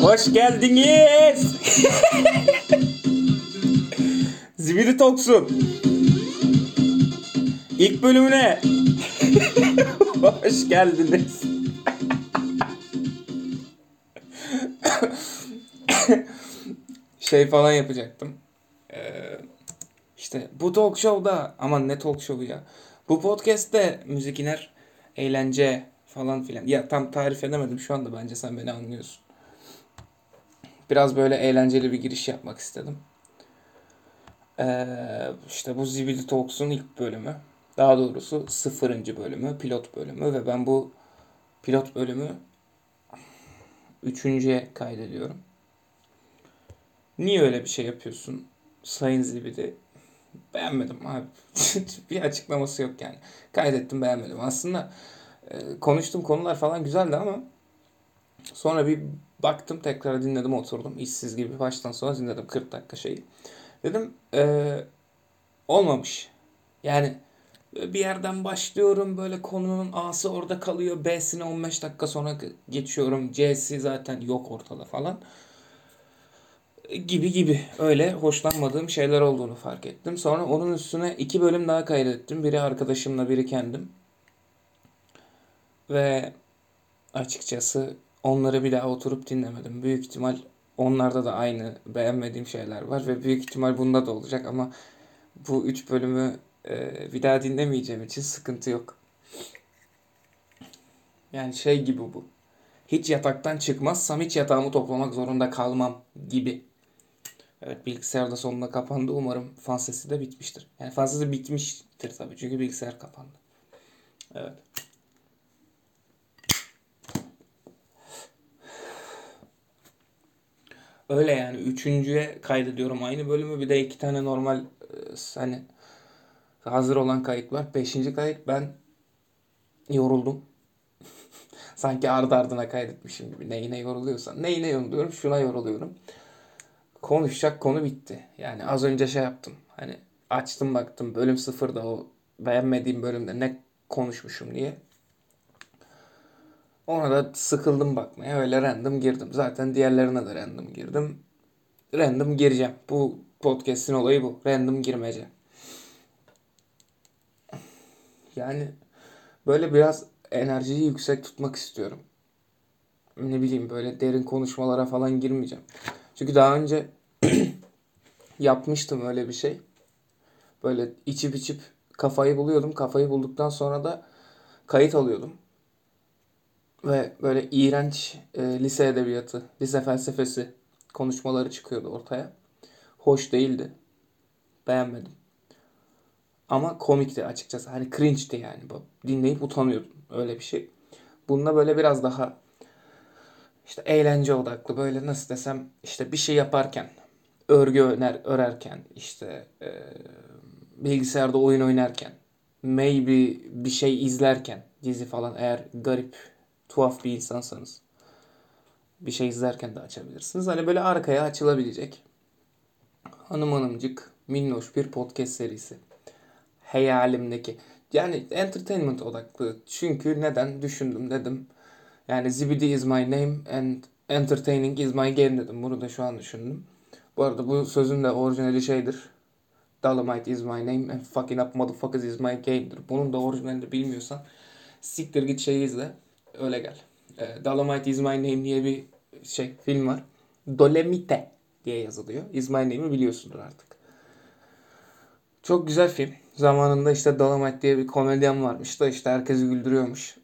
Hoş geldiniz. Zibidi Toksun. İlk bölümüne. Hoş geldiniz. şey falan yapacaktım. Ee, işte bu talk show'da aman ne talk show'u ya. Bu podcast'te müzik iner, eğlence falan filan. Ya tam tarif edemedim şu anda bence sen beni anlıyorsun. Biraz böyle eğlenceli bir giriş yapmak istedim. Ee, işte bu Zibidi Talks'un ilk bölümü. Daha doğrusu sıfırıncı bölümü, pilot bölümü ve ben bu pilot bölümü üçüncüye kaydediyorum. Niye öyle bir şey yapıyorsun Sayın Zibidi? Beğenmedim abi. bir açıklaması yok yani. Kaydettim beğenmedim. Aslında e, konuştuğum konular falan güzeldi ama sonra bir baktım tekrar dinledim oturdum. işsiz gibi baştan sona dinledim 40 dakika şeyi. Dedim e, olmamış. Yani bir yerden başlıyorum böyle konunun A'sı orada kalıyor. B'sine 15 dakika sonra geçiyorum. C'si zaten yok ortada falan. Gibi gibi öyle hoşlanmadığım şeyler olduğunu fark ettim. Sonra onun üstüne iki bölüm daha kaydettim. Biri arkadaşımla biri kendim. Ve açıkçası onları daha oturup dinlemedim. Büyük ihtimal onlarda da aynı beğenmediğim şeyler var ve büyük ihtimal bunda da olacak ama bu üç bölümü e, bir daha dinlemeyeceğim için sıkıntı yok. Yani şey gibi bu. Hiç yataktan çıkmazsam hiç yatağımı toplamak zorunda kalmam gibi. Evet bilgisayar da sonunda kapandı. Umarım fan sesi de bitmiştir. Yani fan sesi bitmiştir tabii çünkü bilgisayar kapandı. Evet. Öyle yani. Üçüncüye kaydediyorum aynı bölümü. Bir de iki tane normal e, hani hazır olan kayıt var. Beşinci kayıt ben yoruldum. Sanki ardı ardına kaydetmişim gibi. Neyine yoruluyorsan. Neyine yoruluyorum? Şuna yoruluyorum. Konuşacak konu bitti. Yani az önce şey yaptım. Hani açtım baktım bölüm sıfırda o beğenmediğim bölümde ne konuşmuşum diye. Ona da sıkıldım bakmaya. Öyle random girdim. Zaten diğerlerine de random girdim. Random gireceğim. Bu podcast'in olayı bu. Random girmece. Yani böyle biraz enerjiyi yüksek tutmak istiyorum. Ne bileyim böyle derin konuşmalara falan girmeyeceğim. Çünkü daha önce yapmıştım öyle bir şey. Böyle içip içip kafayı buluyordum. Kafayı bulduktan sonra da kayıt alıyordum. Ve böyle iğrenç e, lise edebiyatı, lise felsefesi konuşmaları çıkıyordu ortaya. Hoş değildi. Beğenmedim. Ama komikti açıkçası. Hani cringe'ti yani. Dinleyip utanıyordum. Öyle bir şey. Bunda böyle biraz daha işte eğlence odaklı böyle nasıl desem işte bir şey yaparken örgü öner, örerken işte e, bilgisayarda oyun oynarken maybe bir şey izlerken dizi falan eğer garip tuhaf bir insansanız bir şey izlerken de açabilirsiniz. Hani böyle arkaya açılabilecek hanım hanımcık minnoş bir podcast serisi. Hayalimdeki. Yani entertainment odaklı. Çünkü neden düşündüm dedim. Yani Zibidi is my name and entertaining is my game dedim. Bunu da şu an düşündüm. Bu arada bu sözün de orijinali şeydir. Dolomite is my name and fucking up motherfuckers is my game'dir. Bunun da orijinalini bilmiyorsan siktir git şeyi izle. Öyle gel. E, Dolomite is my name diye bir şey film var. Dolemite diye yazılıyor. Is my name'i biliyorsundur artık. Çok güzel film. Zamanında işte Dolomite diye bir komedyen varmış da işte herkesi güldürüyormuş.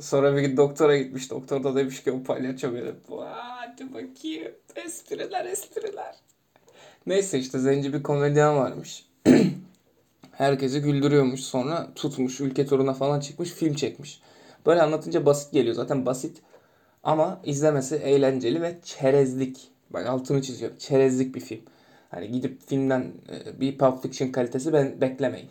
Sonra bir doktora gitmiş. Doktor da demiş ki o palyaço benim. Hadi bakayım. Espriler espriler. Neyse işte zenci bir komedyen varmış. Herkesi güldürüyormuş. Sonra tutmuş. Ülke turuna falan çıkmış. Film çekmiş. Böyle anlatınca basit geliyor. Zaten basit. Ama izlemesi eğlenceli ve çerezlik. Bak altını çiziyor. Çerezlik bir film. Hani gidip filmden e, bir Pulp Fiction kalitesi ben beklemeyin.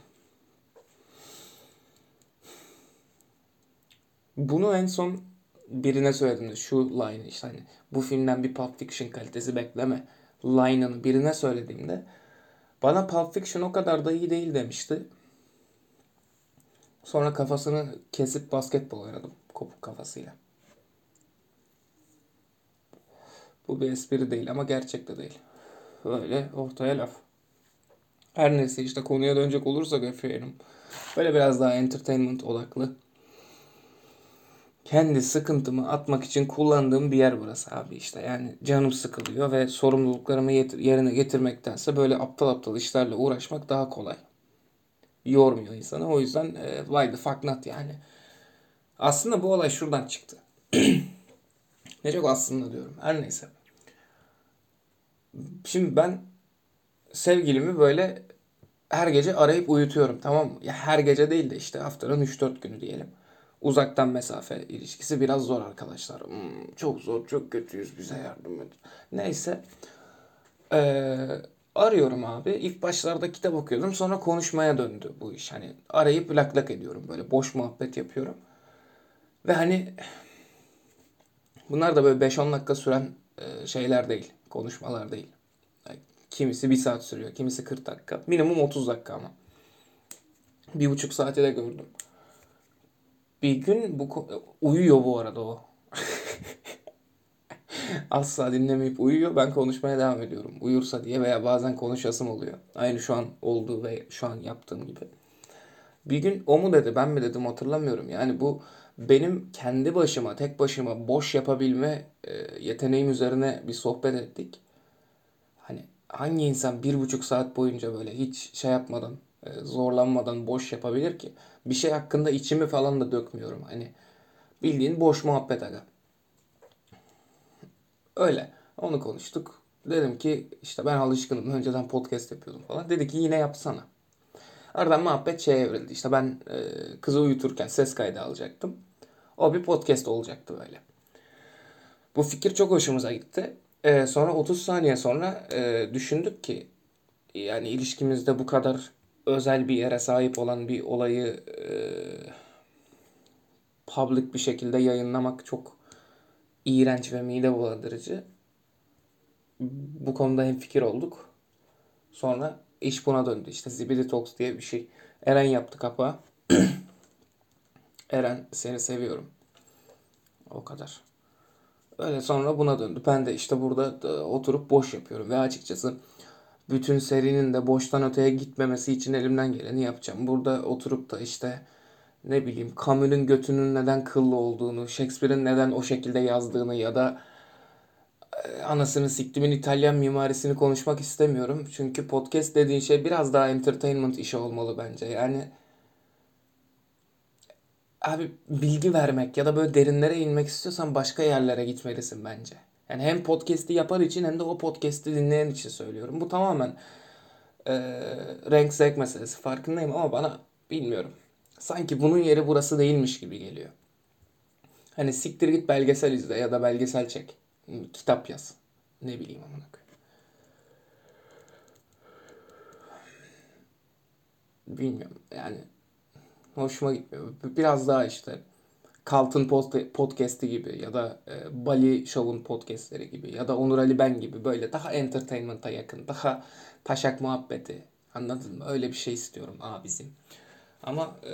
Bunu en son birine söyledim de şu line işte hani bu filmden bir Pulp Fiction kalitesi bekleme line'ını birine söylediğimde bana Pulp Fiction o kadar da iyi değil demişti. Sonra kafasını kesip basketbol oynadım kopuk kafasıyla. Bu bir espri değil ama gerçek de değil. Böyle ortaya laf. Her neyse işte konuya dönecek olursak efendim. Böyle biraz daha entertainment odaklı. Kendi sıkıntımı atmak için kullandığım bir yer burası abi işte. Yani canım sıkılıyor ve sorumluluklarımı yerine getirmektense böyle aptal aptal işlerle uğraşmak daha kolay. Yormuyor insanı. O yüzden e, why the fuck not yani. Aslında bu olay şuradan çıktı. ne çok aslında diyorum. Her neyse. Şimdi ben sevgilimi böyle her gece arayıp uyutuyorum tamam mı? Ya her gece değil de işte haftanın 3-4 günü diyelim. Uzaktan mesafe ilişkisi biraz zor arkadaşlar. Hmm, çok zor, çok kötüyüz bize yardım et. Neyse. Ee, arıyorum abi. İlk başlarda kitap okuyordum. Sonra konuşmaya döndü bu iş. Hani arayıp lak lak ediyorum. Böyle boş muhabbet yapıyorum. Ve hani bunlar da böyle 5-10 dakika süren e, şeyler değil. Konuşmalar değil. Kimisi 1 saat sürüyor. Kimisi 40 dakika. Minimum 30 dakika ama. Bir buçuk saate de gördüm. Bir gün bu uyuyor bu arada o. Asla dinlemeyip uyuyor. Ben konuşmaya devam ediyorum. Uyursa diye veya bazen konuşasım oluyor. Aynı şu an olduğu ve şu an yaptığım gibi. Bir gün o mu dedi ben mi dedim hatırlamıyorum. Yani bu benim kendi başıma tek başıma boş yapabilme e, yeteneğim üzerine bir sohbet ettik. Hani hangi insan bir buçuk saat boyunca böyle hiç şey yapmadan e, zorlanmadan boş yapabilir ki? Bir şey hakkında içimi falan da dökmüyorum. Hani bildiğin boş muhabbet aga. Öyle. Onu konuştuk. Dedim ki işte ben alışkınım. Önceden podcast yapıyordum falan. Dedi ki yine yapsana. Aradan muhabbet şeye evrildi. İşte ben e, kızı uyuturken ses kaydı alacaktım. O bir podcast olacaktı böyle. Bu fikir çok hoşumuza gitti. E, sonra 30 saniye sonra e, düşündük ki yani ilişkimizde bu kadar özel bir yere sahip olan bir olayı e, public bir şekilde yayınlamak çok iğrenç ve mide bulandırıcı. Bu konuda hemfikir olduk. Sonra iş buna döndü. İşte Zibidi Talks diye bir şey. Eren yaptı kapağı. Eren seni seviyorum. O kadar. Öyle sonra buna döndü. Ben de işte burada da oturup boş yapıyorum. Ve açıkçası bütün serinin de boştan öteye gitmemesi için elimden geleni yapacağım. Burada oturup da işte ne bileyim Camus'un götünün neden kıllı olduğunu, Shakespeare'in neden o şekilde yazdığını ya da e, anasını siktimin İtalyan mimarisini konuşmak istemiyorum. Çünkü podcast dediğin şey biraz daha entertainment işi olmalı bence. Yani abi bilgi vermek ya da böyle derinlere inmek istiyorsan başka yerlere gitmelisin bence. Yani hem podcast'i yapar için hem de o podcast'i dinleyen için söylüyorum. Bu tamamen e, renk zevk meselesi farkındayım ama bana bilmiyorum. Sanki bunun yeri burası değilmiş gibi geliyor. Hani siktir git belgesel izle ya da belgesel çek. Kitap yaz. Ne bileyim amına. Bilmiyorum yani hoşuma gitmiyor. Biraz daha işte Kalt'ın podcast'i gibi ya da e, Bali Show'un podcast'leri gibi ya da Onur Ali Ben gibi böyle daha entertainment'a yakın, daha taşak muhabbeti. Anladın mı? Öyle bir şey istiyorum abizim. Ama e,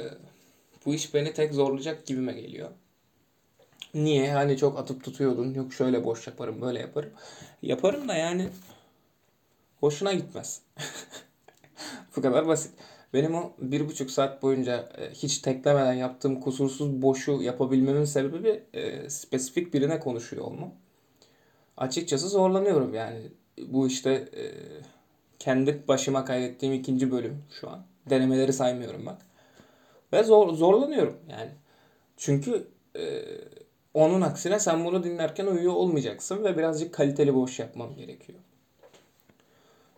bu iş beni tek zorlayacak gibime geliyor. Niye? Hani çok atıp tutuyordun. Yok şöyle boş yaparım, böyle yaparım. Yaparım da yani hoşuna gitmez. Bu kadar basit. Benim o bir buçuk saat boyunca e, hiç teklemeden yaptığım kusursuz boşu yapabilmemin sebebi e, spesifik birine konuşuyor olmam. Açıkçası zorlanıyorum yani. Bu işte e, kendi başıma kaydettiğim ikinci bölüm şu an. Denemeleri saymıyorum bak. Ve zor, zorlanıyorum yani. Çünkü e, onun aksine sen bunu dinlerken uyuyor olmayacaksın ve birazcık kaliteli boş yapmam gerekiyor.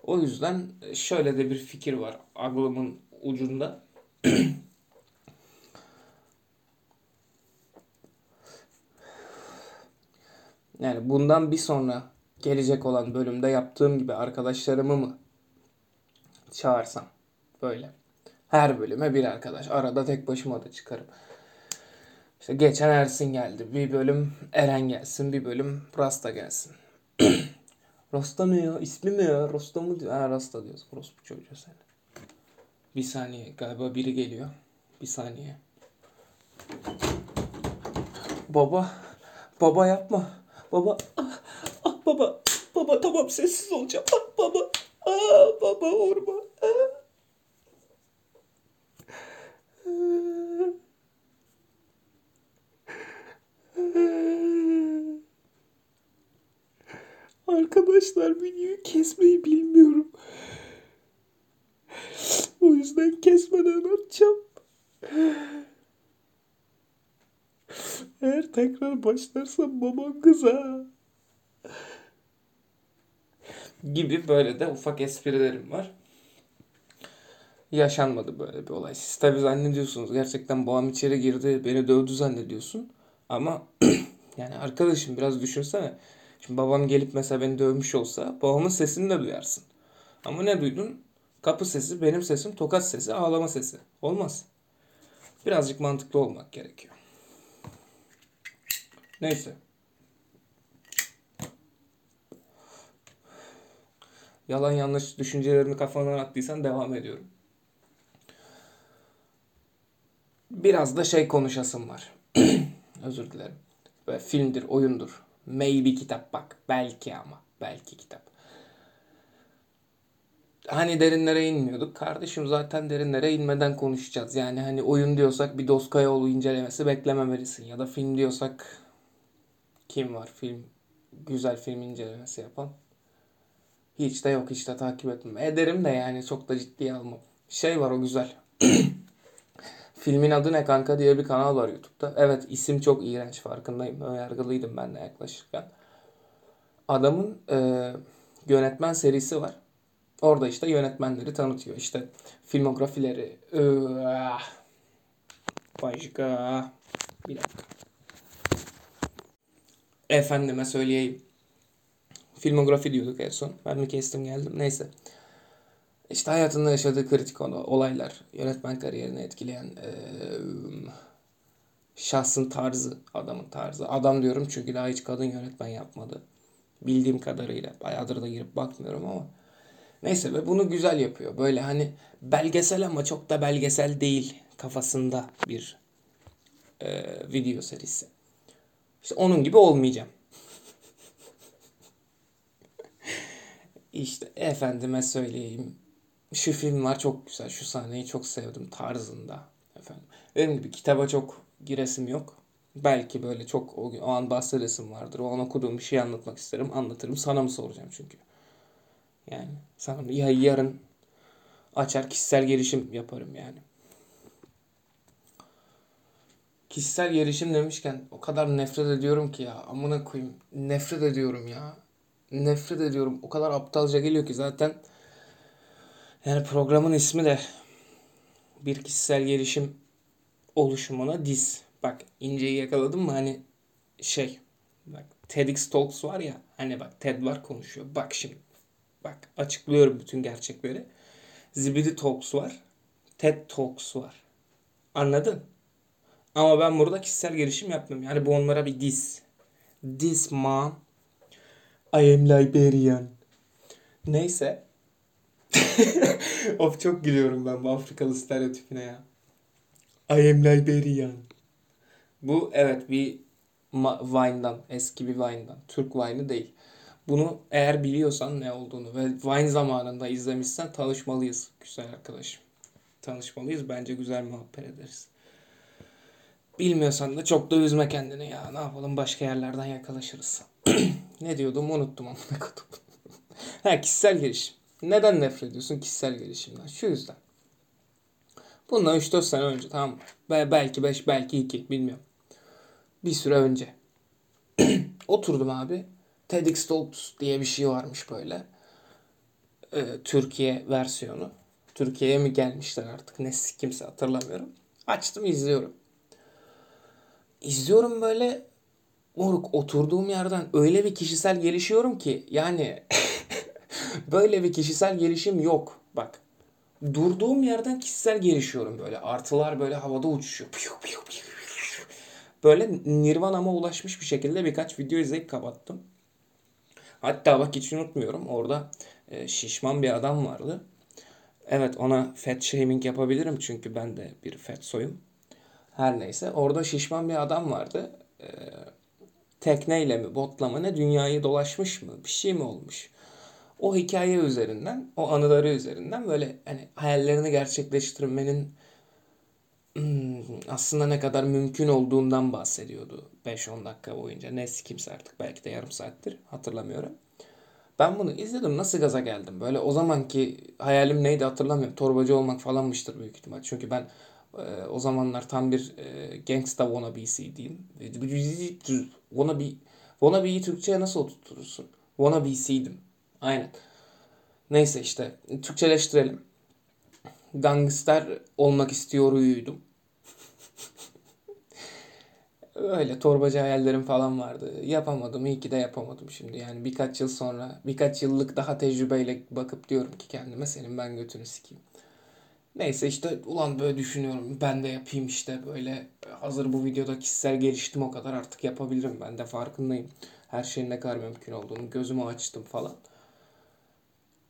O yüzden şöyle de bir fikir var aklımın ucunda. Yani bundan bir sonra gelecek olan bölümde yaptığım gibi arkadaşlarımı mı çağırsam böyle. Her bölüme bir arkadaş. Arada tek başıma da çıkarım. İşte geçen Ersin geldi. Bir bölüm Eren gelsin. Bir bölüm Rasta gelsin. Rasta ne ya? İsmi mi ya? Rasta mı diyor? Ha Rasta diyoruz. Orospu çocuğu sen. Bir saniye. Galiba biri geliyor. Bir saniye. Baba. Baba yapma. Baba. Ah, ah, baba. Baba tamam sessiz olacağım. Ah baba. Aa baba vurma. Aa. Arkadaşlar videoyu kesmeyi bilmiyorum. O yüzden kesmeden atacağım. Eğer tekrar başlarsam babam kızar. Gibi böyle de ufak esprilerim var. Yaşanmadı böyle bir olay. Siz tabii zannediyorsunuz gerçekten babam içeri girdi beni dövdü zannediyorsun. Ama yani arkadaşım biraz düşünsene. Şimdi babam gelip mesela beni dövmüş olsa babamın sesini de duyarsın. Ama ne duydun? Kapı sesi, benim sesim, tokat sesi, ağlama sesi. Olmaz. Birazcık mantıklı olmak gerekiyor. Neyse. Yalan yanlış düşüncelerimi kafandan attıysan devam ediyorum. Biraz da şey konuşasım var. Özür dilerim. Böyle filmdir, oyundur. Maybe kitap bak. Belki ama. Belki kitap. Hani derinlere inmiyorduk. Kardeşim zaten derinlere inmeden konuşacağız. Yani hani oyun diyorsak bir Doskayoğlu incelemesi beklememelisin. Ya da film diyorsak kim var film güzel film incelemesi yapan? Hiç de yok de takip etmem. Ederim de yani çok da ciddiye almam. Şey var o güzel. Filmin adı ne kanka diye bir kanal var YouTube'da. Evet isim çok iğrenç farkındayım. Önyargılıydım ben de yaklaşırken. Adamın e, yönetmen serisi var. Orada işte yönetmenleri tanıtıyor. İşte filmografileri. Iıah. Başka. Bir dakika. Efendime söyleyeyim. Filmografi diyorduk en son. Ben mi kestim geldim. Neyse. İşte hayatında yaşadığı kritik olaylar, yönetmen kariyerini etkileyen e, şahsın tarzı, adamın tarzı. Adam diyorum çünkü daha hiç kadın yönetmen yapmadı. Bildiğim kadarıyla. Bayağıdır da girip bakmıyorum ama. Neyse ve bunu güzel yapıyor. Böyle hani belgesel ama çok da belgesel değil kafasında bir e, video serisi. İşte onun gibi olmayacağım. İşte efendime söyleyeyim. Şu film var çok güzel. Şu sahneyi çok sevdim tarzında. Efendim. Benim gibi kitaba çok giresim yok. Belki böyle çok o, o an bahsedesim vardır. O an okuduğum bir şey anlatmak isterim. Anlatırım. Sana mı soracağım çünkü. Yani sana ya yarın açar kişisel gelişim yaparım yani. Kişisel gelişim demişken o kadar nefret ediyorum ki ya. Amına koyayım. Nefret ediyorum ya. Nefret ediyorum. O kadar aptalca geliyor ki zaten yani programın ismi de bir kişisel gelişim oluşumuna diz. Bak inceyi yakaladım mı hani şey bak TEDx Talks var ya hani bak TED var konuşuyor. Bak şimdi bak açıklıyorum bütün gerçekleri. Zibidi Talks var. TED Talks var. Anladın? Ama ben burada kişisel gelişim yapmıyorum. Yani bu onlara bir diz. This mom. I am Liberian. Neyse. of çok gülüyorum ben bu Afrikalı stereotipine ya. I am Liberian. Bu evet bir Vine'dan, eski bir Vine'dan. Türk Vine'ı değil. Bunu eğer biliyorsan ne olduğunu ve Vine zamanında izlemişsen tanışmalıyız güzel arkadaşım. Tanışmalıyız. Bence güzel muhabbet ederiz. Bilmiyorsan da çok da üzme kendini ya. Ne yapalım başka yerlerden yakalaşırız. ne diyordum unuttum ama ne kadar. ha kişisel gelişim. Neden nefret ediyorsun kişisel gelişimden? Şu yüzden. Bundan 3-4 sene önce tamam mı? Belki 5 belki 2 bilmiyorum. Bir süre önce. Oturdum abi. TEDx Talks diye bir şey varmış böyle. Ee, Türkiye versiyonu. Türkiye'ye mi gelmişler artık ne kimse hatırlamıyorum. Açtım izliyorum. İzliyorum böyle moruk oturduğum yerden öyle bir kişisel gelişiyorum ki yani böyle bir kişisel gelişim yok. Bak durduğum yerden kişisel gelişiyorum böyle. Artılar böyle havada uçuşuyor. Böyle Nirvana'ma ulaşmış bir şekilde birkaç video izleyip kapattım. Hatta bak hiç unutmuyorum orada e, şişman bir adam vardı. Evet ona fat shaming yapabilirim çünkü ben de bir fat soyum. Her neyse orada şişman bir adam vardı. E, tekneyle mi botla mı ne dünyayı dolaşmış mı bir şey mi olmuş. O hikaye üzerinden o anıları üzerinden böyle hani hayallerini gerçekleştirmenin hmm, aslında ne kadar mümkün olduğundan bahsediyordu 5-10 dakika boyunca. Ne kimse artık belki de yarım saattir hatırlamıyorum. Ben bunu izledim nasıl gaza geldim. Böyle o zamanki hayalim neydi hatırlamıyorum. Torbacı olmak falanmıştır büyük ihtimal. Çünkü ben e, o zamanlar tam bir e, gangsta wannabesiydim. Wannabe, wannabe'yi Türkçe'ye nasıl oturtursun? Wannabesiydim. Aynen. Neyse işte Türkçeleştirelim. Gangster olmak istiyoruydum. Öyle torbacı hayallerim falan vardı. Yapamadım. İyi ki de yapamadım şimdi. Yani birkaç yıl sonra, birkaç yıllık daha tecrübeyle bakıp diyorum ki kendime senin ben götünü sikeyim. Neyse işte ulan böyle düşünüyorum. Ben de yapayım işte böyle hazır bu videoda kişisel geliştim o kadar artık yapabilirim. Ben de farkındayım. Her şeyin ne kadar mümkün olduğunu gözümü açtım falan.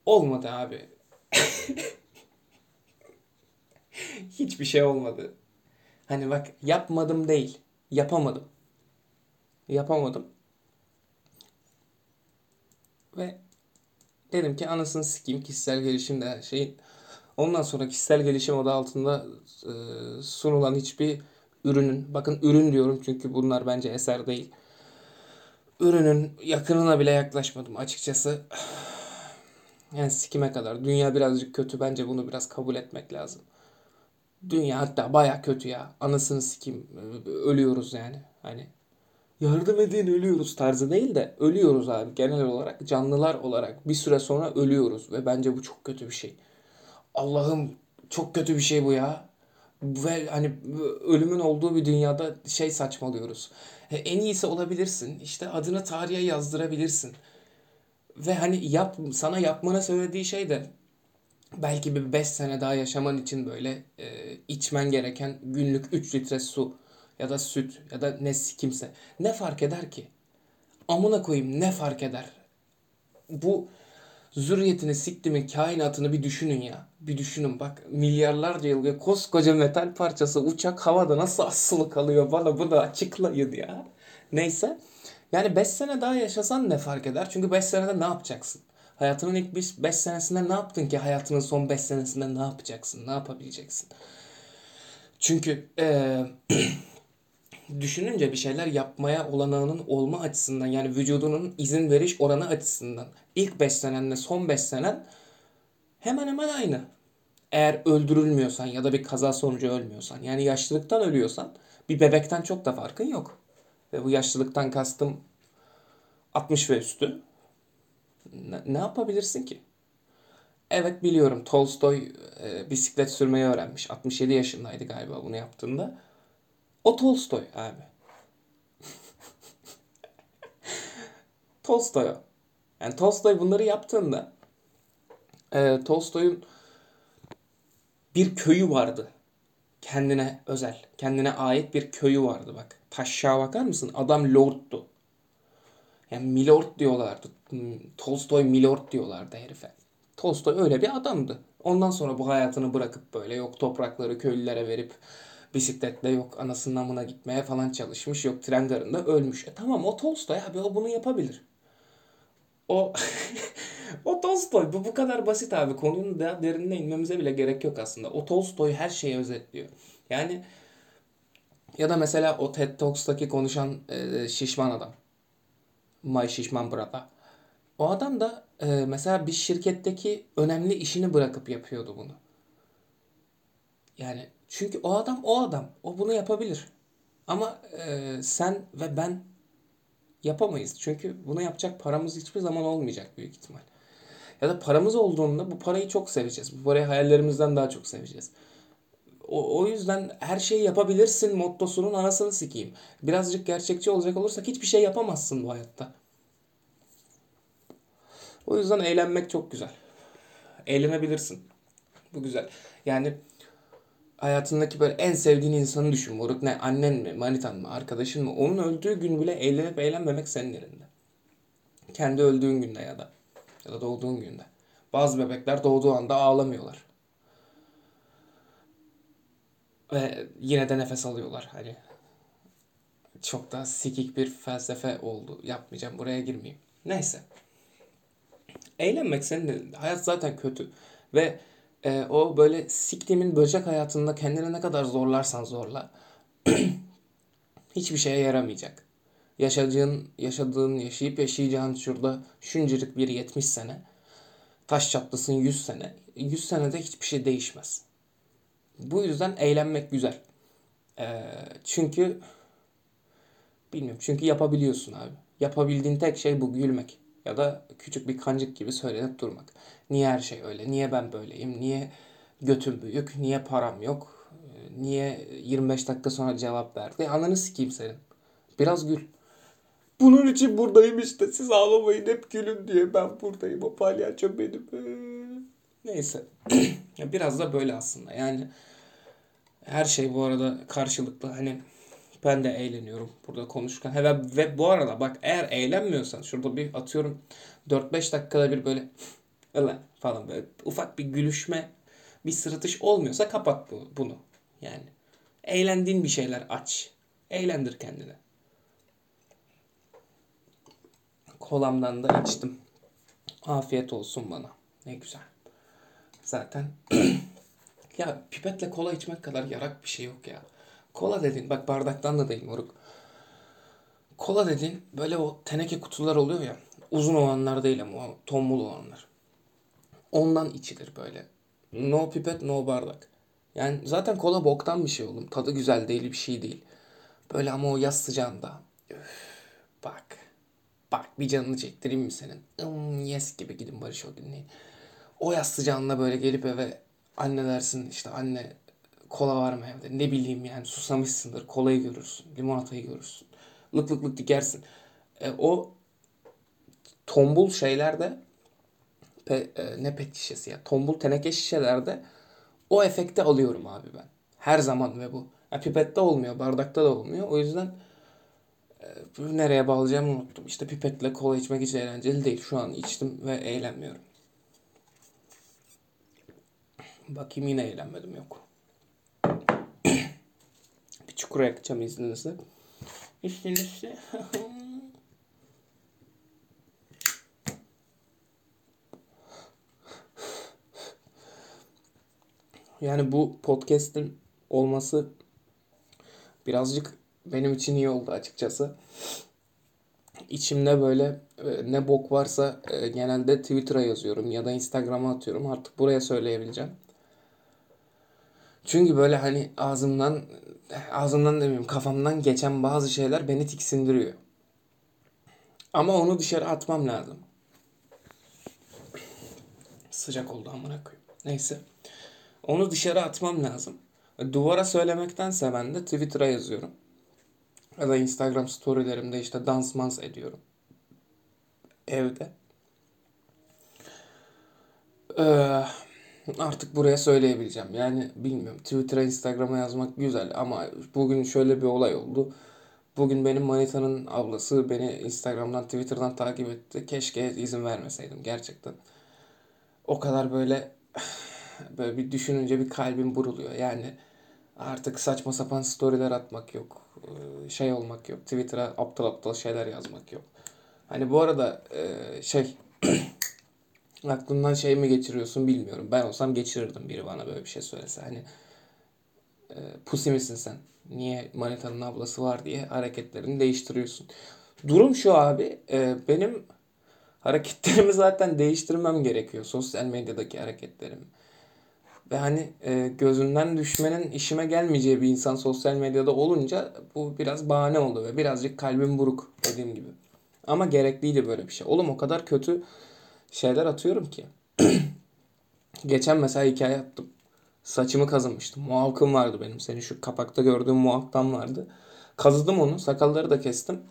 Olmadı abi. Hiçbir şey olmadı. Hani bak yapmadım değil. Yapamadım. Yapamadım. Ve dedim ki anasını sikeyim kişisel gelişim de her şeyin. Ondan sonra kişisel gelişim adı altında e, sunulan hiçbir ürünün, bakın ürün diyorum çünkü bunlar bence eser değil. Ürünün yakınına bile yaklaşmadım açıkçası. Yani sikime kadar. Dünya birazcık kötü. Bence bunu biraz kabul etmek lazım. Dünya hatta baya kötü ya. Anasını sikim. Ölüyoruz yani. Hani yardım edin ölüyoruz tarzı değil de ölüyoruz abi genel olarak canlılar olarak bir süre sonra ölüyoruz ve bence bu çok kötü bir şey. Allah'ım çok kötü bir şey bu ya. Ve hani ölümün olduğu bir dünyada şey saçmalıyoruz. En iyisi olabilirsin. İşte adını tarihe yazdırabilirsin. Ve hani yap sana yapmana söylediği şey de belki bir 5 sene daha yaşaman için böyle e, içmen gereken günlük 3 litre su ya da süt ya da ne kimse. Ne fark eder ki? Amına koyayım ne fark eder? Bu zürriyetini siktimin kainatını bir düşünün ya. Bir düşünün bak milyarlarca yıl koskoca metal parçası uçak havada nasıl asılı kalıyor bana bunu açıklayın ya. Neyse. Yani 5 sene daha yaşasan ne fark eder? Çünkü 5 senede ne yapacaksın? Hayatının ilk 5 senesinde ne yaptın ki hayatının son 5 senesinde ne yapacaksın? Ne yapabileceksin? Çünkü ee, düşününce bir şeyler yapmaya olanağının olma açısından yani vücudunun izin veriş oranı açısından ilk 5 senenle son 5 senen hemen hemen aynı. Eğer öldürülmüyorsan ya da bir kaza sonucu ölmüyorsan yani yaşlılıktan ölüyorsan bir bebekten çok da farkın yok. Ve bu yaşlılıktan kastım 60 ve üstü. Ne, ne yapabilirsin ki? Evet biliyorum Tolstoy e, bisiklet sürmeyi öğrenmiş. 67 yaşındaydı galiba bunu yaptığında. O Tolstoy abi. Tolstoy o. Yani Tolstoy bunları yaptığında e, Tolstoy'un bir köyü vardı. Kendine özel, kendine ait bir köyü vardı bak. Taşşağa bakar mısın? Adam lordtu. Yani milord diyorlardı. Tolstoy milord diyorlardı herife. Tolstoy öyle bir adamdı. Ondan sonra bu hayatını bırakıp böyle yok toprakları köylülere verip bisikletle yok anasının amına gitmeye falan çalışmış. Yok tren garında ölmüş. E tamam o Tolstoy abi o bunu yapabilir. O o Tolstoy bu bu kadar basit abi. Konunun da derinine inmemize bile gerek yok aslında. O Tolstoy her şeyi özetliyor. Yani ya da mesela o TED Talks'taki konuşan e, şişman adam. My Şişman Brother. O adam da e, mesela bir şirketteki önemli işini bırakıp yapıyordu bunu. Yani çünkü o adam o adam. O bunu yapabilir. Ama e, sen ve ben yapamayız. Çünkü bunu yapacak paramız hiçbir zaman olmayacak büyük ihtimal. Ya da paramız olduğunda bu parayı çok seveceğiz. Bu parayı hayallerimizden daha çok seveceğiz. O, o yüzden her şeyi yapabilirsin mottosunun anasını sikeyim. Birazcık gerçekçi olacak olursak hiçbir şey yapamazsın bu hayatta. O yüzden eğlenmek çok güzel. Eğlenebilirsin. Bu güzel. Yani hayatındaki böyle en sevdiğin insanı düşün. Moruk ne? Annen mi? Manitan mı? Arkadaşın mı? Onun öldüğü gün bile eğlenip eğlenmemek senin elinde. Kendi öldüğün günde ya da. Ya da doğduğun günde. Bazı bebekler doğduğu anda ağlamıyorlar. Ve yine de nefes alıyorlar. Hani çok daha sikik bir felsefe oldu. Yapmayacağım buraya girmeyeyim. Neyse. Eğlenmek senin. Hayat zaten kötü. Ve e, o böyle siktimin böcek hayatında kendini ne kadar zorlarsan zorla hiçbir şeye yaramayacak. Yaşadığın, yaşadığın, yaşayıp yaşayacağın şurada şuncacık bir 70 sene. Taş çatlasın 100 sene. 100 senede hiçbir şey değişmez. Bu yüzden eğlenmek güzel. Ee, çünkü bilmiyorum. Çünkü yapabiliyorsun abi. Yapabildiğin tek şey bu gülmek. Ya da küçük bir kancık gibi söylenip durmak. Niye her şey öyle? Niye ben böyleyim? Niye götüm büyük? Niye param yok? Niye 25 dakika sonra cevap verdi? Ananı sikeyim senin. Biraz gül. Bunun için buradayım işte. Siz ağlamayın hep gülün diye ben buradayım. O palyaço benim. Neyse. Biraz da böyle aslında. Yani her şey bu arada karşılıklı. Hani ben de eğleniyorum burada konuşurken. Ve, ve bu arada bak eğer eğlenmiyorsan şurada bir atıyorum 4-5 dakikada bir böyle öyle falan böyle ufak bir gülüşme bir sırıtış olmuyorsa kapat bu, bunu. Yani eğlendiğin bir şeyler aç. Eğlendir kendini. Kolamdan da içtim. Afiyet olsun bana. Ne güzel. Zaten ya pipetle kola içmek kadar yarak bir şey yok ya. Kola dedin bak bardaktan da değil moruk. Kola dedin böyle o teneke kutular oluyor ya. Uzun olanlar değil ama o tombul olanlar. Ondan içilir böyle. No pipet no bardak. Yani zaten kola boktan bir şey oğlum. Tadı güzel değil bir şey değil. Böyle ama o yaz sıcağında. Üf, bak. Bak bir canını çektireyim mi senin? Hmm, yes gibi gidin Barış o dinleyin. O yaz sıcağında böyle gelip eve anne dersin işte anne kola var mı evde? Ne bileyim yani susamışsındır. Kolayı görürsün. Limonatayı görürsün. Lık lık lık dikersin. E, o tombul şeylerde pe, e, ne pet şişesi ya tombul teneke şişelerde o efekti alıyorum abi ben. Her zaman ve bu. Ya, pipette olmuyor, bardakta da olmuyor. O yüzden e, nereye bağlayacağımı unuttum. İşte pipetle kola içmek hiç eğlenceli değil. Şu an içtim ve eğlenmiyorum. Bakayım yine eğlenmedim yok. bir çukur yakacağım izninizle. İzninizle. Yani bu podcast'in olması birazcık benim için iyi oldu açıkçası. İçimde böyle e, ne bok varsa e, genelde Twitter'a yazıyorum ya da Instagram'a atıyorum. Artık buraya söyleyebileceğim. Çünkü böyle hani ağzımdan ağzımdan demeyeyim kafamdan geçen bazı şeyler beni tiksindiriyor. Ama onu dışarı atmam lazım. Sıcak oldu amına koyayım. Neyse. Onu dışarı atmam lazım. Duvara söylemektense ben de Twitter'a yazıyorum. Ya da Instagram storylerimde işte dans mans ediyorum. Evde. Ee, artık buraya söyleyebileceğim. Yani bilmiyorum. Twitter'a, Instagram'a yazmak güzel ama bugün şöyle bir olay oldu. Bugün benim manitanın ablası beni Instagram'dan, Twitter'dan takip etti. Keşke izin vermeseydim gerçekten. O kadar böyle böyle bir düşününce bir kalbim buruluyor. Yani artık saçma sapan storyler atmak yok. Şey olmak yok. Twitter'a aptal aptal şeyler yazmak yok. Hani bu arada şey aklından şey mi geçiriyorsun bilmiyorum. Ben olsam geçirirdim biri bana böyle bir şey söylese. Hani pusi misin sen? Niye manitanın ablası var diye hareketlerini değiştiriyorsun. Durum şu abi. Benim hareketlerimi zaten değiştirmem gerekiyor. Sosyal medyadaki hareketlerimi. Ve hani e, gözünden düşmenin işime gelmeyeceği bir insan sosyal medyada olunca bu biraz bahane ve birazcık kalbim buruk dediğim gibi. Ama gerekliydi böyle bir şey. Oğlum o kadar kötü şeyler atıyorum ki. Geçen mesela hikaye attım. Saçımı kazımıştım. Muhalkım vardı benim. Senin şu kapakta gördüğün muhalktan vardı. Kazıdım onu. Sakalları da kestim.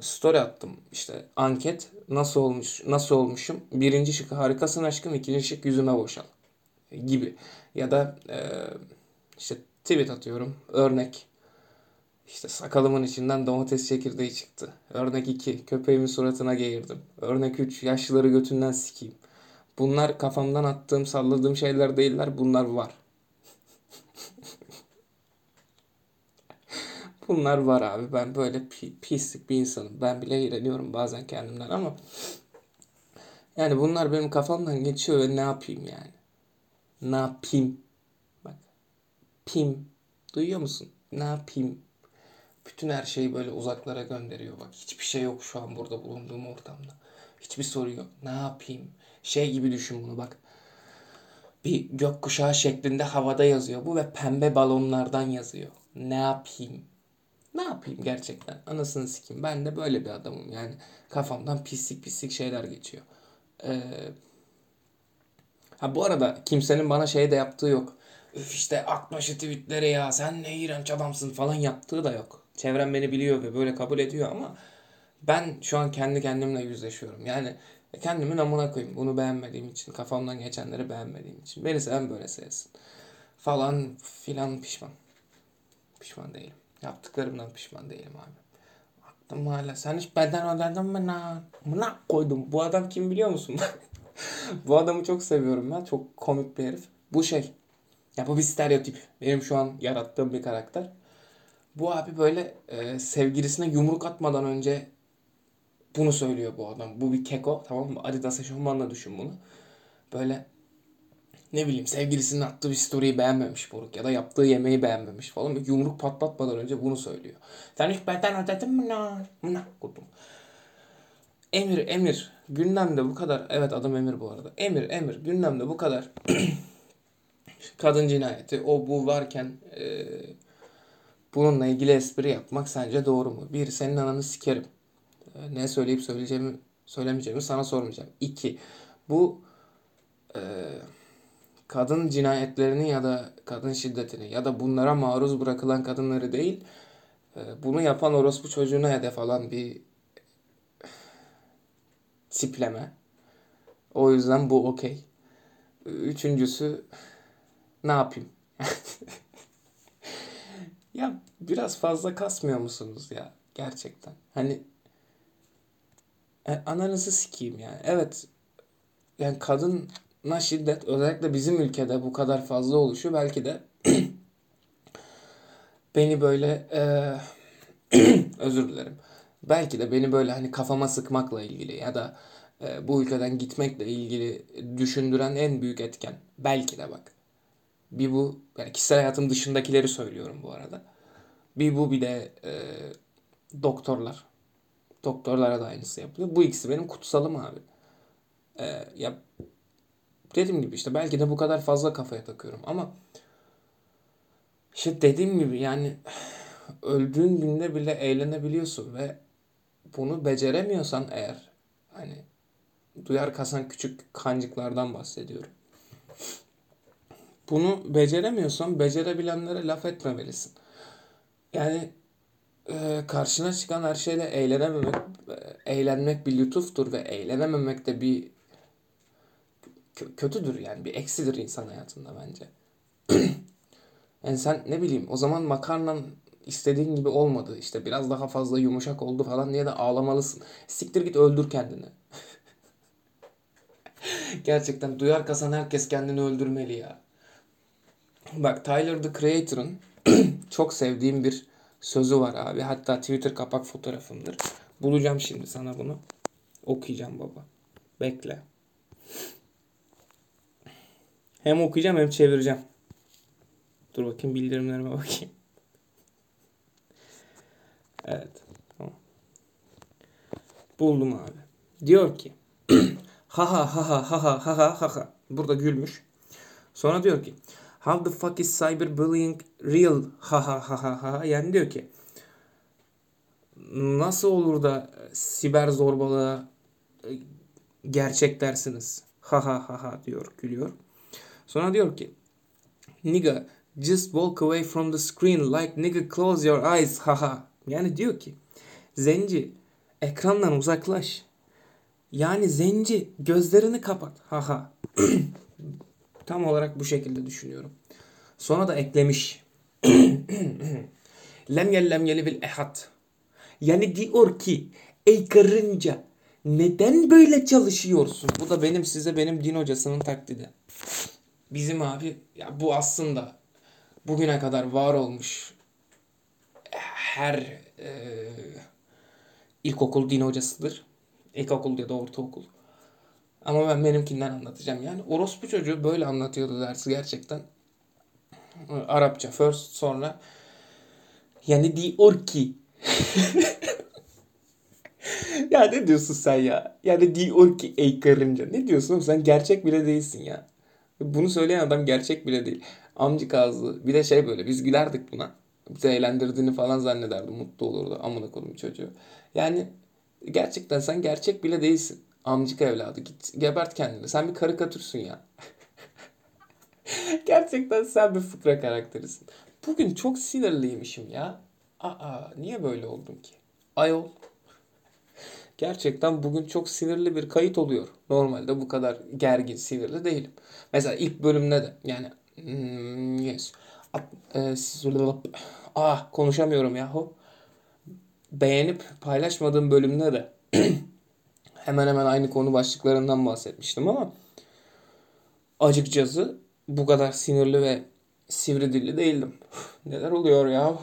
Story attım. İşte anket nasıl olmuş nasıl olmuşum. Birinci şık harikasın aşkım. ikinci şık yüzüme boşal gibi. Ya da e, işte tweet atıyorum. Örnek işte sakalımın içinden domates çekirdeği çıktı. Örnek 2. Köpeğimin suratına geğirdim. Örnek 3. Yaşlıları götünden sikeyim. Bunlar kafamdan attığım, salladığım şeyler değiller. Bunlar var. Bunlar var abi. Ben böyle pi- pislik bir insanım. Ben bile iğreniyorum bazen kendimden ama yani bunlar benim kafamdan geçiyor ve ne yapayım yani? Ne yapayım? Bak. Pim. Duyuyor musun? Ne yapayım? Bütün her şeyi böyle uzaklara gönderiyor. Bak hiçbir şey yok şu an burada bulunduğum ortamda. Hiçbir soru yok. Ne yapayım? Şey gibi düşün bunu bak. Bir gökkuşağı şeklinde havada yazıyor bu ve pembe balonlardan yazıyor. Ne yapayım? Ne yapayım gerçekten? Anasını sikeyim. Ben de böyle bir adamım. Yani kafamdan pislik pislik şeyler geçiyor. Ee, ha bu arada kimsenin bana şey de yaptığı yok. Üf işte akbaşı tweetleri ya sen ne iğrenç adamsın falan yaptığı da yok. Çevrem beni biliyor ve böyle kabul ediyor ama ben şu an kendi kendimle yüzleşiyorum. Yani kendimin amına koyayım. Bunu beğenmediğim için, kafamdan geçenleri beğenmediğim için. Beni seven böyle sevsin. Falan filan pişman. Pişman değilim. Yaptıklarımdan pişman değilim abi. Aklım hala. Sen hiç benden ödedin mi lan? Mına koydum. Bu adam kim biliyor musun? bu adamı çok seviyorum ben. Çok komik bir herif. Bu şey. Ya bu bir stereotip. Benim şu an yarattığım bir karakter. Bu abi böyle e, sevgilisine yumruk atmadan önce bunu söylüyor bu adam. Bu bir keko tamam mı? Adidas eşofmanla düşün bunu. Böyle ne bileyim sevgilisinin attığı bir story'i beğenmemiş Boruk ya da yaptığı yemeği beğenmemiş falan. Bir yumruk patlatmadan önce bunu söylüyor. Sen hiç benden ödedin mi lan? Mına kudum. Emir Emir gündemde bu kadar. Evet adım Emir bu arada. Emir Emir gündemde bu kadar. Kadın cinayeti o bu varken e, bununla ilgili espri yapmak sence doğru mu? Bir senin ananı sikerim. E, ne söyleyip söyleyeceğimi söylemeyeceğimi sana sormayacağım. İki bu e, kadın cinayetlerini ya da kadın şiddetini ya da bunlara maruz bırakılan kadınları değil e, bunu yapan orospu çocuğuna hedef alan bir tipleme. O yüzden bu okey. Üçüncüsü ne yapayım? Ya biraz fazla kasmıyor musunuz ya gerçekten? Hani e, ananızı sikeyim yani. Evet yani kadına şiddet özellikle bizim ülkede bu kadar fazla oluşu belki de beni böyle e, özür dilerim. Belki de beni böyle hani kafama sıkmakla ilgili ya da e, bu ülkeden gitmekle ilgili düşündüren en büyük etken. Belki de bak. Bir bu yani kişisel hayatım dışındakileri söylüyorum bu arada. Bir bu bir de e, doktorlar. Doktorlara da aynısı yapılıyor. Bu ikisi benim kutsalım abi. E, ya dediğim gibi işte belki de bu kadar fazla kafaya takıyorum ama işte dediğim gibi yani öldüğün günde bile eğlenebiliyorsun ve bunu beceremiyorsan eğer hani duyar kasan küçük kancıklardan bahsediyorum. Bunu beceremiyorsan becerebilenlere laf etmemelisin. Yani e, karşına çıkan her şeyle eğlenememek, e, eğlenmek bir lütuftur ve eğlenememek de bir kötüdür yani bir eksidir insan hayatında bence. yani sen ne bileyim o zaman makarnan istediğin gibi olmadı işte biraz daha fazla yumuşak oldu falan diye de ağlamalısın. Siktir git öldür kendini. Gerçekten duyar kasan herkes kendini öldürmeli ya. Bak Tyler the Creator'ın çok sevdiğim bir sözü var abi. Hatta Twitter kapak fotoğrafımdır. Bulacağım şimdi sana bunu. Okuyacağım baba. Bekle. Hem okuyacağım hem çevireceğim. Dur bakayım bildirimlerime bakayım. Evet. Tamam. Buldum abi. Diyor ki ha ha ha ha ha ha ha ha ha. Burada gülmüş. Sonra diyor ki How the fuck is cyberbullying real? Ha ha ha ha ha. Yani diyor ki nasıl olur da siber zorbalığa gerçek dersiniz? Ha ha ha ha diyor gülüyor. Sonra diyor ki Nigga just walk away from the screen like nigga close your eyes ha ha. Yani diyor ki zenci ekrandan uzaklaş. Yani zenci gözlerini kapat ha ha. Tam olarak bu şekilde düşünüyorum. Sonra da eklemiş. Lemyel lemyeli bil ehad. Yani diyor ki ey karınca neden böyle çalışıyorsun? Bu da benim size benim din hocasının taklidi. Bizim abi ya bu aslında bugüne kadar var olmuş her e, ilkokul din hocasıdır. İlkokul ya da ortaokul. Ama ben benimkinden anlatacağım. Yani orospu çocuğu böyle anlatıyordu dersi gerçekten. Arapça first sonra yani diyor ki ya ne diyorsun sen ya? Yani diyor ki ey karınca. Ne diyorsun? Sen gerçek bile değilsin ya. Bunu söyleyen adam gerçek bile değil. Amcık ağzı. Bir de şey böyle biz gülerdik buna. Bizi eğlendirdiğini falan zannederdi. Mutlu olurdu. Amına koydum çocuğu. Yani gerçekten sen gerçek bile değilsin. Amcık evladı. Git gebert kendini. Sen bir karikatürsün ya. gerçekten sen bir fıkra karakterisin. Bugün çok sinirliymişim ya. Aa niye böyle oldum ki? Ayol. Gerçekten bugün çok sinirli bir kayıt oluyor. Normalde bu kadar gergin, sinirli değilim. Mesela ilk bölümde de yani hmm, yes. E, ah konuşamıyorum yahu. Beğenip paylaşmadığım bölümde de hemen hemen aynı konu başlıklarından bahsetmiştim ama açıkçası bu kadar sinirli ve sivri dilli değildim. Neler oluyor ya?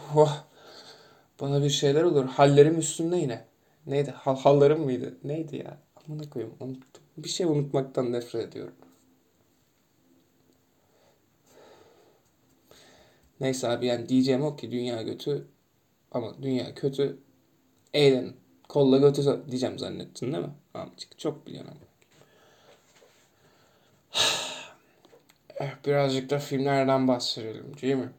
Bana bir şeyler oluyor. Hallerim üstünde yine. Neydi? Hal hallarım mıydı? Neydi ya? Amına koyayım unuttum. Bir şey unutmaktan nefret ediyorum. Neyse abi yani diyeceğim o ki dünya kötü ama dünya kötü. Eğlenin. Kolla götü diyeceğim zannettin değil mi? Amcık çok biliyorum ama. Birazcık da filmlerden bahsedelim değil mi?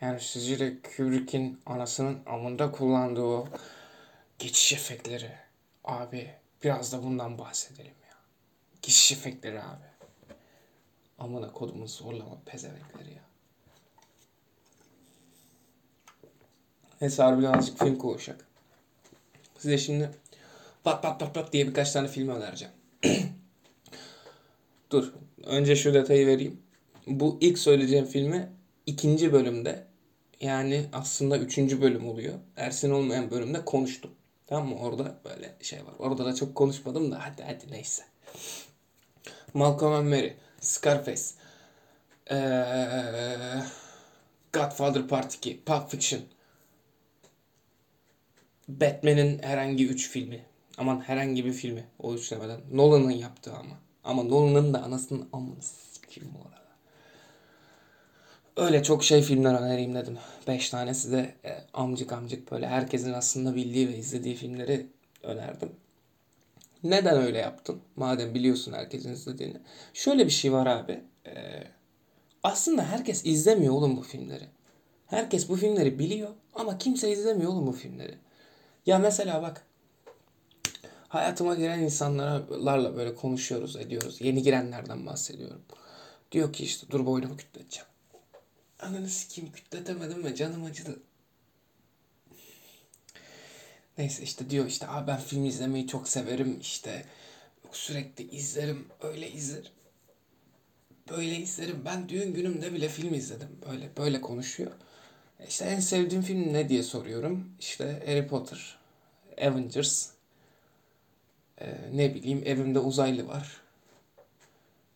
Yani sizce de Kubrick'in anasının amında kullandığı geçiş efektleri. Abi biraz da bundan bahsedelim ya. Geçiş efektleri abi. Amına kodumun zorlama pezevenkleri ya. Neyse harbiden azıcık film konuşacak. Size şimdi pat pat pat pat diye birkaç tane film önereceğim. Dur. Önce şu detayı vereyim. Bu ilk söyleyeceğim filmi ikinci bölümde yani aslında üçüncü bölüm oluyor. Ersin olmayan bölümde konuştum. Tamam mı? Orada böyle şey var. Orada da çok konuşmadım da hadi hadi neyse. Malcolm and Mary, Scarface, ee, Godfather Part 2, Pulp Fiction, Batman'in herhangi üç filmi. Aman herhangi bir filmi. O üçlemeden. Nolan'ın yaptığı ama. Ama Nolan'ın da anasının amını kim bu arada. Öyle çok şey filmler önereyim dedim. Beş tanesi de e, amcık amcık böyle herkesin aslında bildiği ve izlediği filmleri önerdim. Neden öyle yaptım? Madem biliyorsun herkesin izlediğini. Şöyle bir şey var abi. E, aslında herkes izlemiyor oğlum bu filmleri. Herkes bu filmleri biliyor ama kimse izlemiyor oğlum bu filmleri. Ya mesela bak hayatıma giren insanlarla böyle konuşuyoruz, ediyoruz. Yeni girenlerden bahsediyorum. Diyor ki işte dur boynumu kütleteceğim. Ananı sikeyim kütletemedim ve canım acıdı. Neyse işte diyor işte abi ben film izlemeyi çok severim işte sürekli izlerim öyle izlerim. Böyle izlerim. Ben düğün günümde bile film izledim. Böyle böyle konuşuyor. İşte en sevdiğim film ne diye soruyorum. İşte Harry Potter, Avengers, ee, ne bileyim evimde uzaylı var.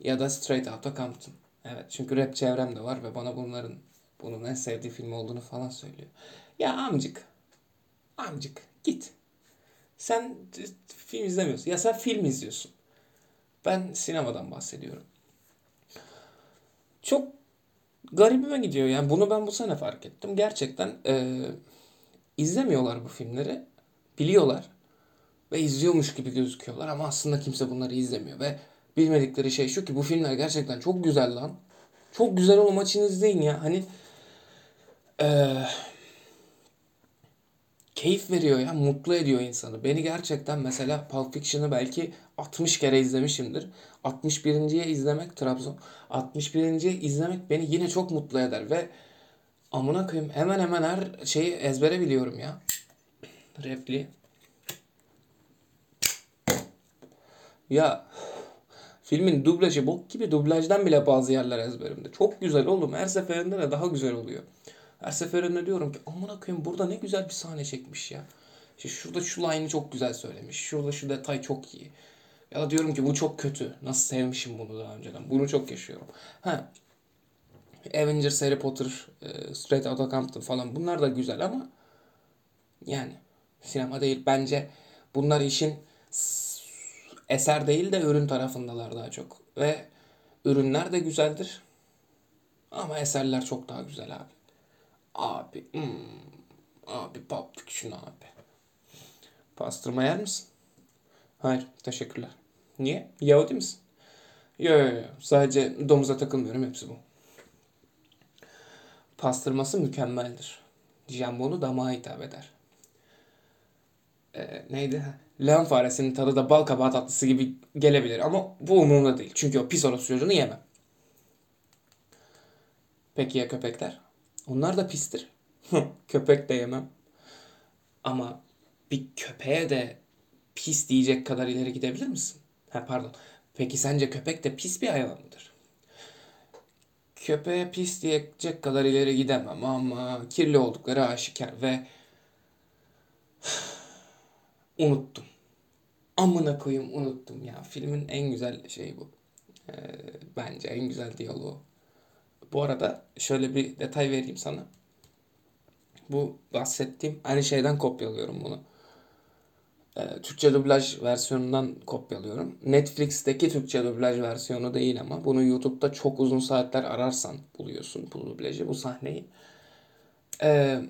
Ya da Straight Outta Compton. Evet çünkü rap çevrem de var ve bana bunların bunun en sevdiği film olduğunu falan söylüyor. Ya amcık. Amcık git. Sen film izlemiyorsun. Ya sen film izliyorsun. Ben sinemadan bahsediyorum. Çok garibime gidiyor yani. Bunu ben bu sene fark ettim. Gerçekten e, izlemiyorlar bu filmleri. Biliyorlar. Ve izliyormuş gibi gözüküyorlar ama aslında kimse bunları izlemiyor. Ve bilmedikleri şey şu ki bu filmler gerçekten çok güzel lan. Çok güzel olma için izleyin ya. Hani ee, keyif veriyor ya. Mutlu ediyor insanı. Beni gerçekten mesela Pulp Fiction'ı belki 60 kere izlemişimdir. 61.ye izlemek Trabzon. 61.ye izlemek beni yine çok mutlu eder ve amına koyayım hemen hemen her şeyi ezbere biliyorum ya. Repli. Ya filmin dublajı bok gibi dublajdan bile bazı yerler ezberimde. Çok güzel oğlum. Her seferinde de daha güzel oluyor. Her seferinde diyorum ki amına koyayım burada ne güzel bir sahne çekmiş ya. İşte şurada şu line'ı çok güzel söylemiş. Şurada şu detay çok iyi. Ya da diyorum ki bu çok kötü. Nasıl sevmişim bunu daha önceden. Bunu çok yaşıyorum. Ha. Avengers, Harry Potter, e, Straight Outta Compton falan bunlar da güzel ama Yani sinema değil. Bence bunlar işin eser değil de ürün tarafındalar daha çok. Ve ürünler de güzeldir. Ama eserler çok daha güzel abi. Abi, hmm, abi Pulp Fiction abi. Pastırma yer misin? Hayır, teşekkürler. Niye? Yahudi misin? Yok yok yok. Sadece domuza takılmıyorum. Hepsi bu. Pastırması mükemmeldir. Jambonu damağa hitap eder. Ee, neydi? Leğen faresinin tadı da bal kabağı tatlısı gibi gelebilir ama bu umurumda değil. Çünkü o pis orospu çocuğunu yemem. Peki ya köpekler? Onlar da pistir. Köpek de yemem. Ama bir köpeğe de pis diyecek kadar ileri gidebilir misin? Ha pardon. Peki sence köpek de pis bir hayvan mıdır? Köpeğe pis diyecek kadar ileri gidemem ama kirli oldukları aşikar ve unuttum. Amına koyayım unuttum ya. Filmin en güzel şeyi bu. Ee, bence en güzel diyaloğu. Bu arada şöyle bir detay vereyim sana. Bu bahsettiğim aynı şeyden kopyalıyorum bunu. Ee, Türkçe dublaj versiyonundan kopyalıyorum. Netflix'teki Türkçe dublaj versiyonu değil ama bunu YouTube'da çok uzun saatler ararsan buluyorsun bu dublajı, bu sahneyi. Ee,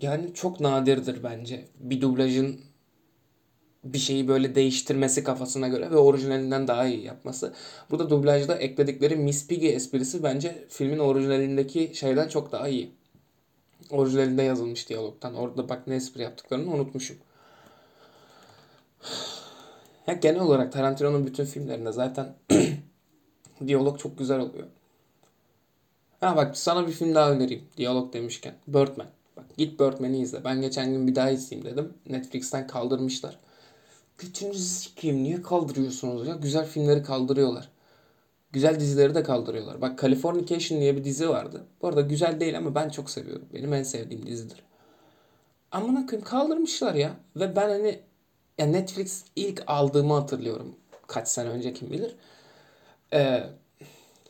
yani çok nadirdir bence bir dublajın bir şeyi böyle değiştirmesi kafasına göre ve orijinalinden daha iyi yapması. Burada dublajda ekledikleri Miss Piggy esprisi bence filmin orijinalindeki şeyden çok daha iyi. Orijinalinde yazılmış diyalogtan. Orada bak ne espri yaptıklarını unutmuşum. Ya genel olarak Tarantino'nun bütün filmlerinde zaten diyalog çok güzel oluyor. Ha bak sana bir film daha önereyim. Diyalog demişken. Birdman. Bak git Birdman'i izle. Ben geçen gün bir daha izleyeyim dedim. Netflix'ten kaldırmışlar. Götünüzü sikeyim niye kaldırıyorsunuz ya? Güzel filmleri kaldırıyorlar. Güzel dizileri de kaldırıyorlar. Bak Californication diye bir dizi vardı. Bu arada güzel değil ama ben çok seviyorum. Benim en sevdiğim dizidir. Amına koyayım kaldırmışlar ya. Ve ben hani ya Netflix ilk aldığımı hatırlıyorum. Kaç sene önce kim bilir. Ee,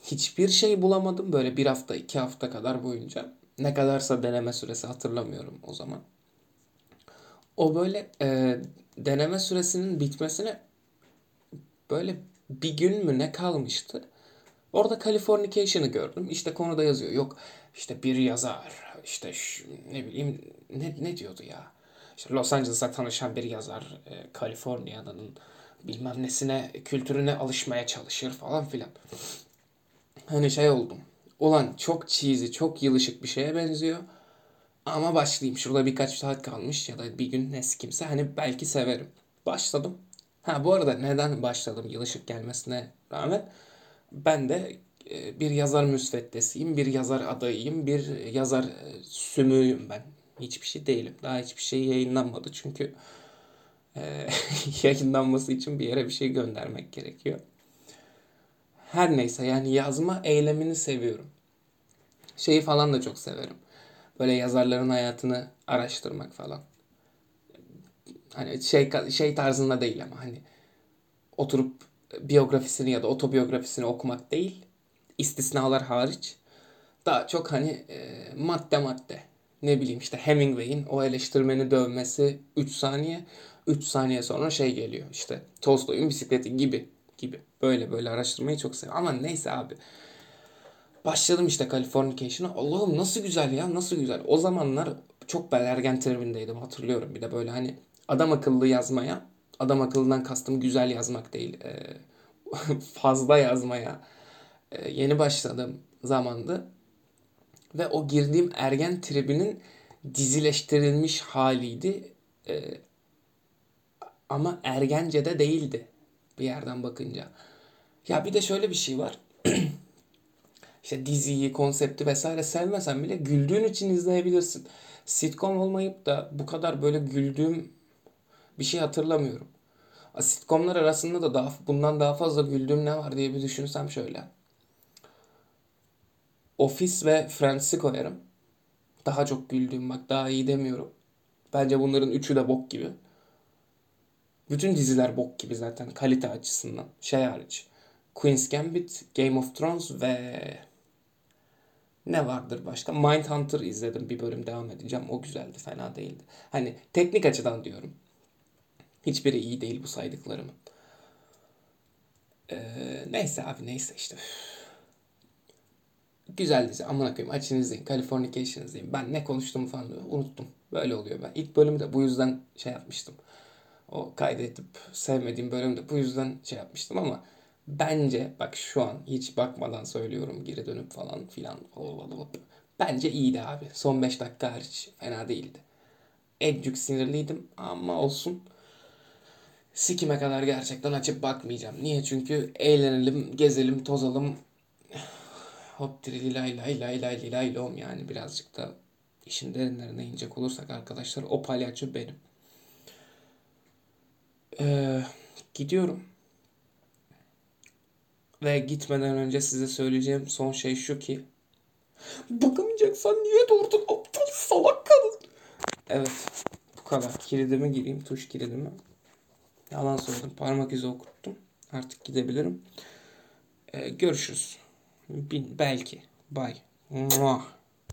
hiçbir şey bulamadım böyle bir hafta iki hafta kadar boyunca. Ne kadarsa deneme süresi hatırlamıyorum o zaman. O böyle e, deneme süresinin bitmesine böyle bir gün mü ne kalmıştı? Orada Californication'ı gördüm. İşte konuda yazıyor. Yok işte bir yazar işte şu, ne bileyim ne, ne diyordu ya? İşte Los Angeles'ta tanışan bir yazar e, Kaliforniya'nın bilmem nesine kültürüne alışmaya çalışır falan filan. Hani şey oldum. Ulan çok cheesy, çok yılışık bir şeye benziyor. Ama başlayayım. Şurada birkaç saat kalmış ya da bir gün ne kimse hani belki severim. Başladım. Ha bu arada neden başladım yılışık gelmesine rağmen ben de e, bir yazar müsveddesiyim, bir yazar adayıyım, bir yazar e, sümüğüyüm ben. Hiçbir şey değilim. Daha hiçbir şey yayınlanmadı çünkü e, yayınlanması için bir yere bir şey göndermek gerekiyor. Her neyse yani yazma eylemini seviyorum. Şeyi falan da çok severim. Böyle yazarların hayatını araştırmak falan. Hani şey şey tarzında değil ama hani oturup biyografisini ya da otobiyografisini okumak değil. istisnalar hariç. Daha çok hani e, madde madde. Ne bileyim işte Hemingway'in o eleştirmeni dövmesi 3 saniye. 3 saniye sonra şey geliyor işte Tolstoy'un bisikleti gibi gibi. Böyle böyle araştırmayı çok seviyorum. Ama neyse abi. Başladım işte Californication'a. Allah'ım nasıl güzel ya nasıl güzel. O zamanlar çok belergen tribindeydim hatırlıyorum. Bir de böyle hani adam akıllı yazmaya. Adam akıllından kastım güzel yazmak değil. E, fazla yazmaya e, yeni başladığım zamandı. Ve o girdiğim ergen tribinin dizileştirilmiş haliydi. E, ama ergence de değildi bir yerden bakınca. Ya bir de şöyle bir şey var. işte diziyi, konsepti vesaire sevmesen bile güldüğün için izleyebilirsin. Sitcom olmayıp da bu kadar böyle güldüğüm bir şey hatırlamıyorum. Sitcomlar arasında da daha bundan daha fazla güldüğüm ne var diye bir düşünsem şöyle. Office ve Friends'i koyarım. Daha çok güldüğüm bak daha iyi demiyorum. Bence bunların üçü de bok gibi. Bütün diziler bok gibi zaten kalite açısından. Şey hariç. Queen's Gambit, Game of Thrones ve Ne vardır başka? Mindhunter izledim. Bir bölüm devam edeceğim. O güzeldi. Fena değildi. Hani teknik açıdan diyorum. Hiçbiri iyi değil bu saydıklarımın. Ee, neyse abi neyse işte. Güzel dizi. Amına koyayım. Açın izleyin. Californication izleyin. Ben ne konuştuğumu falan unuttum. Böyle oluyor ben. İlk bölümde bu yüzden şey yapmıştım. O kaydedip sevmediğim bölümde bu yüzden şey yapmıştım ama bence bak şu an hiç bakmadan söylüyorum geri dönüp falan filan. Bence iyiydi abi. Son 5 dakika hariç fena değildi. Ecük sinirliydim ama olsun. Sikime kadar gerçekten açıp bakmayacağım. Niye? Çünkü eğlenelim, gezelim, tozalım. Hop diri lay lay lay lay lom yani birazcık da işin derinlerine inecek olursak arkadaşlar o palyaço benim. Ee, gidiyorum. Ve gitmeden önce size söyleyeceğim son şey şu ki Bakamayacaksan niye durdun aptal salak kadın. Evet bu kadar. Kilidime gireyim tuş kilidime. Yalan söyledim parmak izi okuttum. Artık gidebilirim. Ee, görüşürüz. Bin, belki. Bye. Muah.